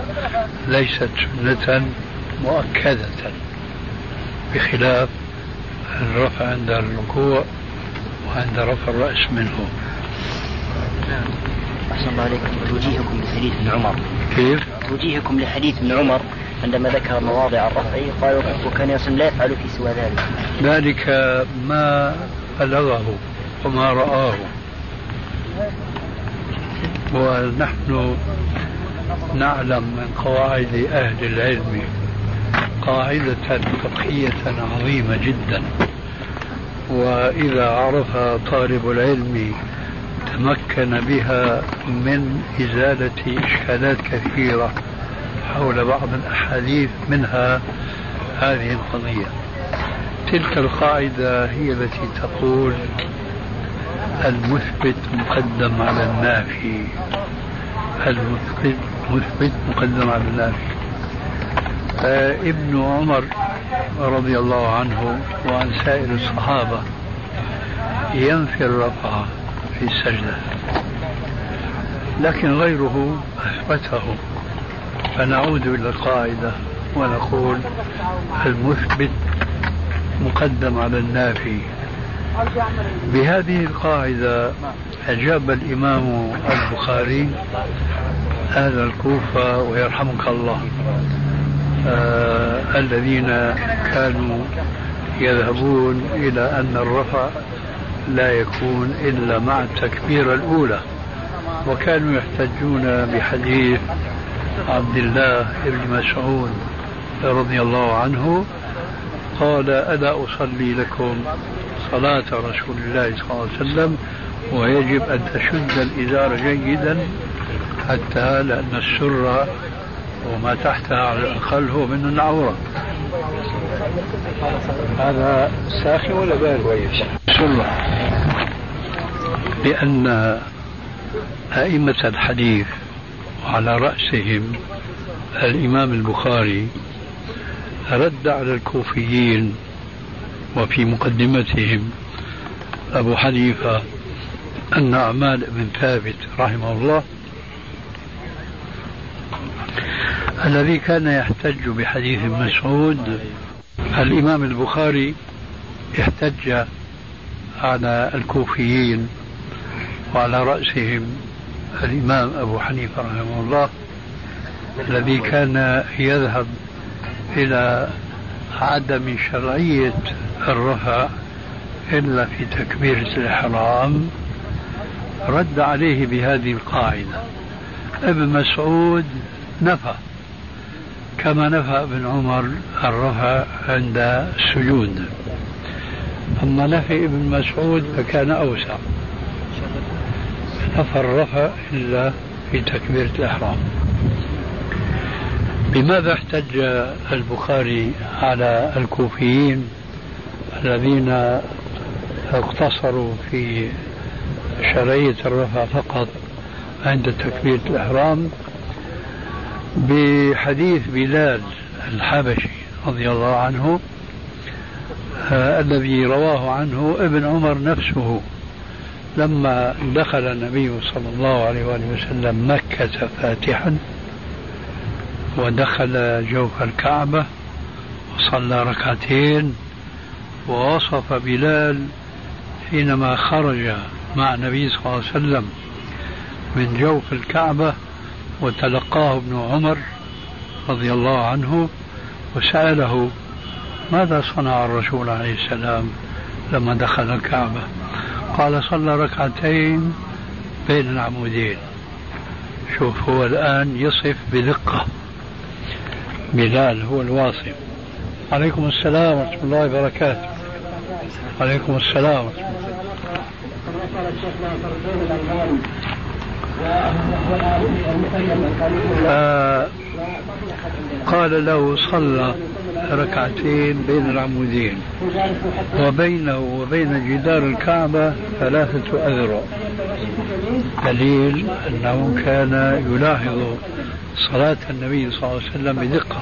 ليست سنة مؤكدة بخلاف الرفع عند الركوع وعند رفع الرأس منه. نعم. أحسن الله عليكم. توجيهكم لحديث ابن عمر. كيف؟ توجيهكم لحديث ابن عمر عندما ذكر مواضع الرفع قال وكان يصل لا يفعل في سوى ذلك. ذلك ما بلغه وما رآه. ونحن نعلم من قواعد أهل العلم قاعدة فقهية عظيمة جدا. وإذا عرف طالب العلم تمكن بها من إزالة إشكالات كثيرة حول بعض الأحاديث منها هذه القضية. تلك القاعدة هي التي تقول المثبت مقدم على النافي. المثبت مثبت مقدم على النافي. ابن عمر رضي الله عنه وعن سائر الصحابة ينفي الرفع في السجدة. لكن غيره أثبته. فنعود إلى القاعدة ونقول المثبت مقدم على النافي. بهذه القاعدة أجاب الإمام البخاري أهل الكوفة ويرحمك الله آه الذين كانوا يذهبون إلى أن الرفع لا يكون إلا مع التكبيرة الأولى. وكانوا يحتجون بحديث عبد الله بن مسعود رضي الله عنه قال ألا أصلي لكم صلاة رسول الله صلى الله عليه وسلم ويجب أن تشد الإزار جيدا حتى لأن السرة وما تحتها على الأقل هو من العورة. هذا ساخن ولا بارد؟ سرة لأن أئمة الحديث وعلى رأسهم الإمام البخاري رد على الكوفيين وفي مقدمتهم أبو حنيفة أن أعمال بن ثابت رحمه الله الذي كان يحتج بحديث مسعود الإمام البخاري احتج على الكوفيين وعلى رأسهم الإمام أبو حنيفة رحمه الله الذي كان يذهب إلى عدم شرعية الرفع إلا في تكبيرة الإحرام رد عليه بهذه القاعدة. ابن مسعود نفى كما نفى ابن عمر الرفع عند السجود أما نفي ابن مسعود فكان أوسع. نفى الرفع إلا في تكبيرة الإحرام. بماذا احتج البخاري على الكوفيين الذين اقتصروا في شرعية الرفع فقط عند تكبيرة الإحرام؟ بحديث بلال الحبشي رضي الله عنه آه الذي رواه عنه ابن عمر نفسه لما دخل النبي صلى الله عليه وآله وسلم مكة فاتحا ودخل جوف الكعبة وصلى ركعتين ووصف بلال حينما خرج مع النبي صلى الله عليه وسلم من جوف الكعبة وتلقاه ابن عمر رضي الله عنه وسأله ماذا صنع الرسول عليه السلام لما دخل الكعبة؟ قال صلى ركعتين بين العمودين. شوف هو الآن يصف بدقة. بلال هو الواصف. عليكم السلام ورحمة الله وبركاته. عليكم السلام ورحمة الله. قال له صلى ركعتين بين العمودين وبينه وبين جدار الكعبة ثلاثة أذرع. دليل أنه كان يلاحظ صلاة النبي صلى الله عليه وسلم بدقة.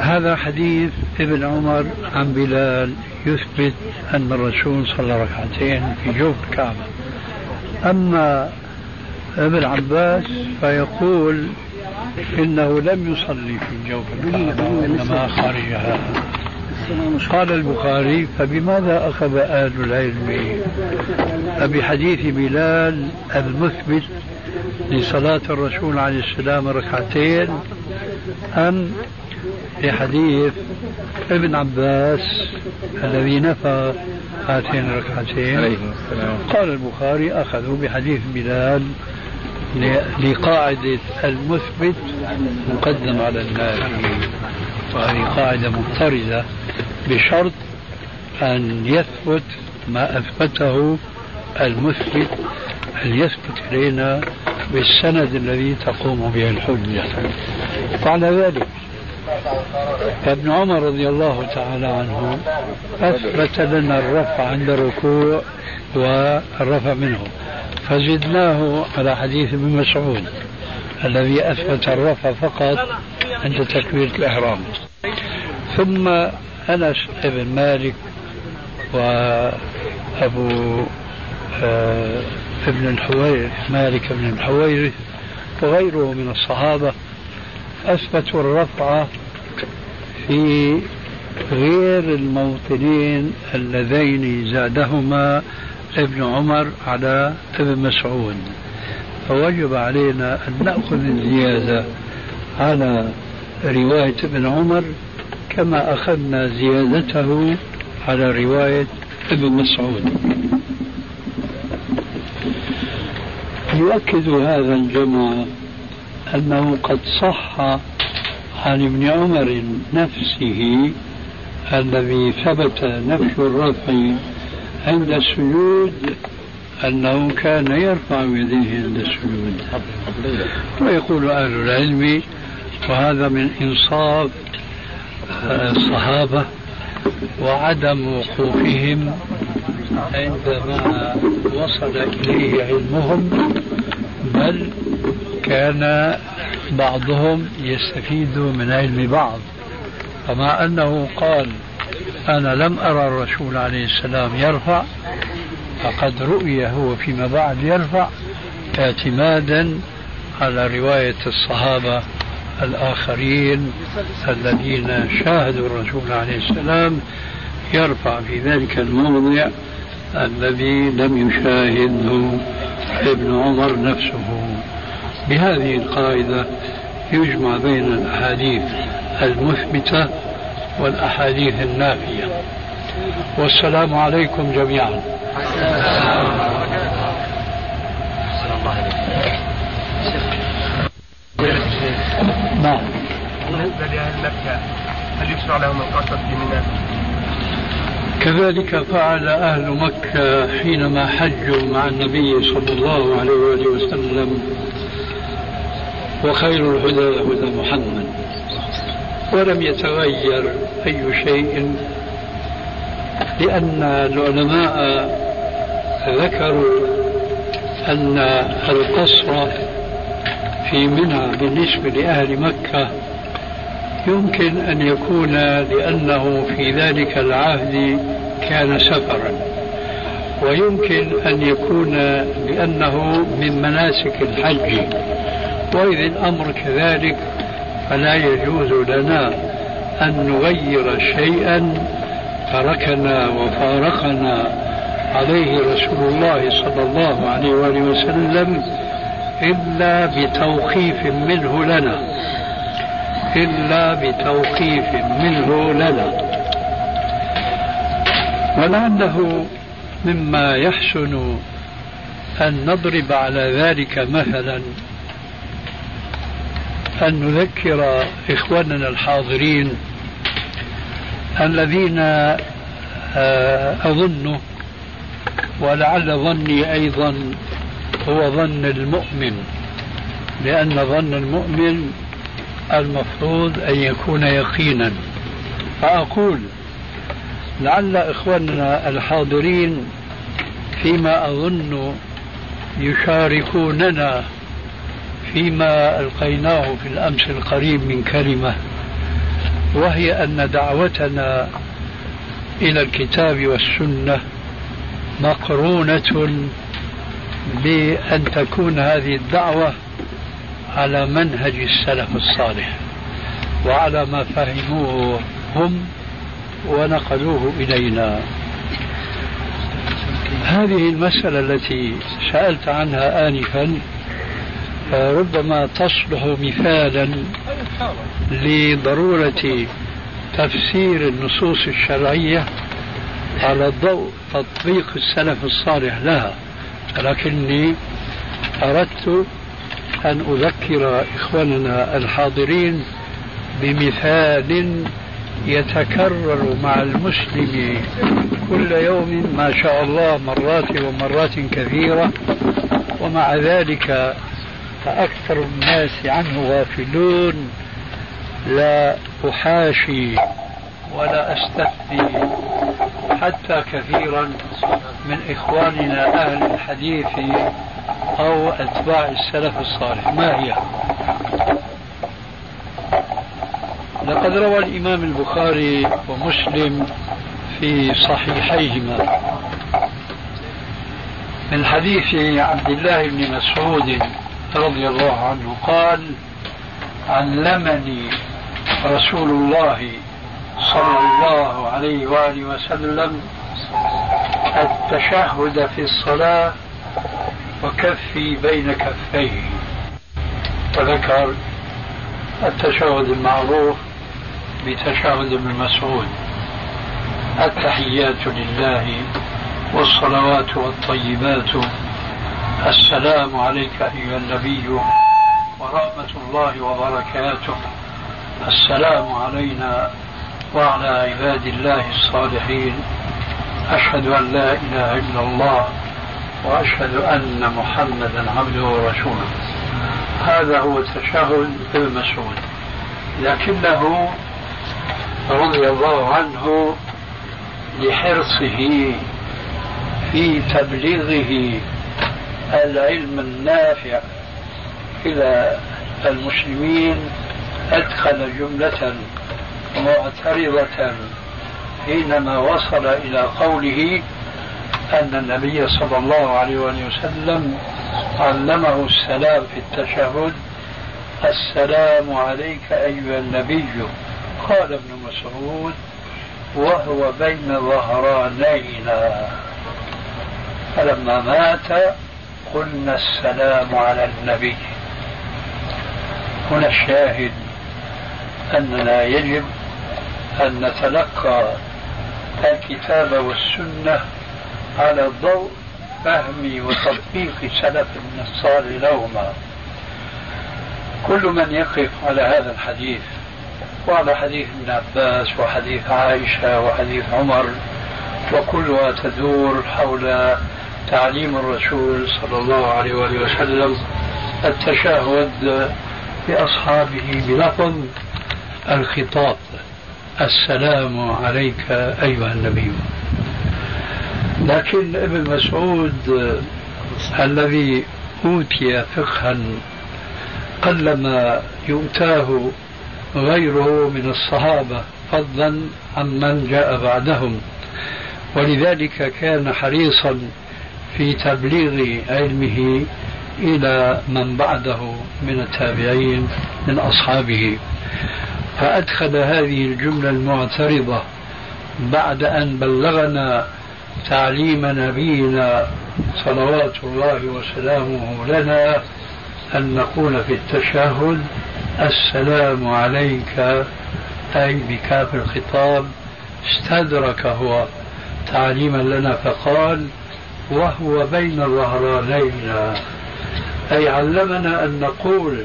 هذا حديث ابن عمر عن بلال يثبت أن الرسول صلى ركعتين في جوف الكعبة. أما ابن عباس فيقول إنه لم يصلي في جوف الكعبة وإنما خارجها قال البخاري فبماذا أخذ أهل العلم أبحديث بلال المثبت لصلاة الرسول عليه السلام ركعتين أم لحديث ابن عباس الذي نفى هاتين الركعتين قال البخاري أخذوا بحديث بلال لقاعدة المثبت مقدم على النافي وهذه قاعدة مضطردة بشرط أن يثبت ما أثبته المثبت أن يثبت إلينا بالسند الذي تقوم به الحجة. وعلى ذلك فابن عمر رضي الله تعالى عنه أثبت لنا الرفع عند الركوع والرفع منه فزدناه على حديث ابن مسعود الذي أثبت الرفع فقط عند تكبيرة الإحرام. ثم أنس بن مالك وأبو آه ابن الحويرث مالك بن الحويرث وغيره من الصحابة أثبتوا الرفع في غير الموطنين اللذين زادهما ابن عمر على ابن مسعود. فوجب علينا أن نأخذ الزيادة على رواية ابن عمر كما أخذنا زيادته على رواية ابن مسعود. يؤكد هذا الجمع أنه قد صح عن ابن عمر نفسه الذي ثبت نفي الرفع عند السجود أنه كان يرفع يديه عند السجود. ويقول أهل العلم وهذا من إنصاف الصحابة وعدم وقوفهم عندما وصل إليه علمهم بل كان بعضهم يستفيد من علم بعض. فمع أنه قال أنا لم أرى الرسول عليه السلام يرفع فقد رؤي هو فيما بعد يرفع اعتمادا على رواية الصحابة الآخرين الذين شاهدوا الرسول عليه السلام يرفع في ذلك الموضع الذي لم يشاهده ابن عمر نفسه. بهذه القاعدة يجمع بين الأحاديث المثبتة والأحاديث النافية والسلام عليكم جميعا نعم بالنسبة لأهل مكة هل يشرع لهم؟ كذلك فعل أهل مكة حينما حجوا مع النبي صلى الله عليه وآله وسلم وخير الهدى هدى محمد. ولم يتغير أي شيء لأن العلماء ذكروا أن القصر في منى بالنسبة لأهل مكة يمكن أن يكون لأنه في ذلك العهد كان سفرا. ويمكن أن يكون لأنه من مناسك الحج. وإذ الأمر كذلك فلا يجوز لنا أن نغير شيئا تركنا وفارقنا. عليه رسول الله صلى الله عليه وآله وسلم إلا بتوقيف منه لنا. إلا بتوقيف منه لنا. ولعله مما يحسن أن نضرب على ذلك مثلا. أن نذكر إخواننا الحاضرين الذين آه، أظن ولعل ظني أيضا هو ظن المؤمن لأن ظن المؤمن المفروض أن يكون يقينا. فأقول لعل إخواننا الحاضرين فيما أظن يشاركوننا فيما ألقيناه في الأمس القريب من كلمة وهي أن دعوتنا إلى الكتاب والسنة مقرونة بأن تكون هذه الدعوة على منهج السلف الصالح وعلى ما فهموه هم ونقلوه إلينا. هذه المسألة التي سألت عنها آنفا ربما تصلح مثالا لضرورة تفسير النصوص الشرعية على ضوء تطبيق السلف الصالح لها. لكني أردت أن أذكر إخواننا الحاضرين بمثال يتكرر مع المسلم كل يوم ما شاء الله مرات ومرات كثيرة ومع ذلك فأكثر الناس عنه غافلون. لا أحاشي ولا أستثني حتى كثيرا من إخواننا أهل الحديث أو أتباع السلف الصالح. ما هي؟ لقد روى الإمام البخاري ومسلم في صحيحيهما من حديث عبد الله بن مسعود رضي الله عنه قال علمني رسول الله صلى الله عليه وآله وسلم التشهد في الصلاة وكفي بين كفيه. وذكر التشهد المعروف بتشهد ابن مسعود التحيات لله والصلوات والطيبات السلام عليك أيها النبي ورحمة الله وبركاته. السلام علينا وعلى عباد الله الصالحين. أشهد أن لا إله إلا الله وأشهد أن محمدا عبده ورسوله. هذا هو تشهد ابن مسعود لكنه رضي الله عنه لحرصه في تبليغه العلم النافع إلى المسلمين أدخل جملة معترضة حينما وصل إلى قوله أن النبي صلى الله عليه وسلم علمه السلام في التشهد السلام عليك أيها النبي. قال ابن مسعود وهو بين ظهرانينا. فلما مات قلنا السلام على النبي. هنا الشاهد أننا يجب أن نتلقى الكتاب والسنة على ضوء فهم وتطبيق سلف الصالح لهما. كل من يقف على هذا الحديث وعلى حديث ابن عباس وحديث عائشة وحديث عمر وكلها تدور حول تعليم الرسول صلى الله عليه وآله وسلم التشهد بأصحابه بلفظ الخطاب السلام عليك أيها النبي. لكن ابن مسعود الذي أوتي فقها قلما يؤتاه غيره من الصحابة فضلا عمن جاء بعدهم ولذلك كان حريصا في تبليغ علمه إلى من بعده من التابعين من أصحابه. فأدخل هذه الجملة المعترضة بعد أن بلغنا تعليم نبينا صلوات الله وسلامه لنا أن نقول في التشهد السلام عليك أي بكاف الخطاب استدرك هو تعليما لنا فقال وهو بين الظهرانين أي علمنا أن نقول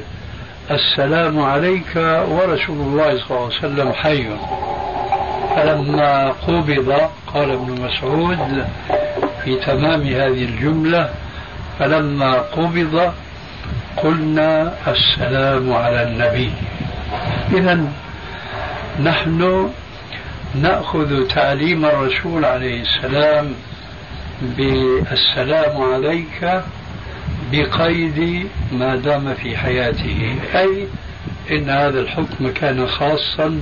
السلام عليك ورسول الله صلى الله عليه وسلم حي. فلما قبض قال ابن مسعود في تمام هذه الجملة فلما قبض قلنا السلام على النبي. إذا نحن نأخذ تعليم الرسول عليه السلام بالسلام عليك بقيد ما دام في حياته. أي إن هذا الحكم كان خاصا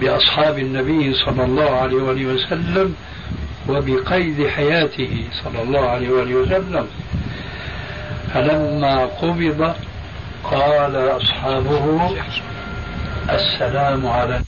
بأصحاب النبي صلى الله عليه وآله وسلم وبقيد حياته صلى الله عليه وآله وسلم. فلما قبض قال أصحابه السلام على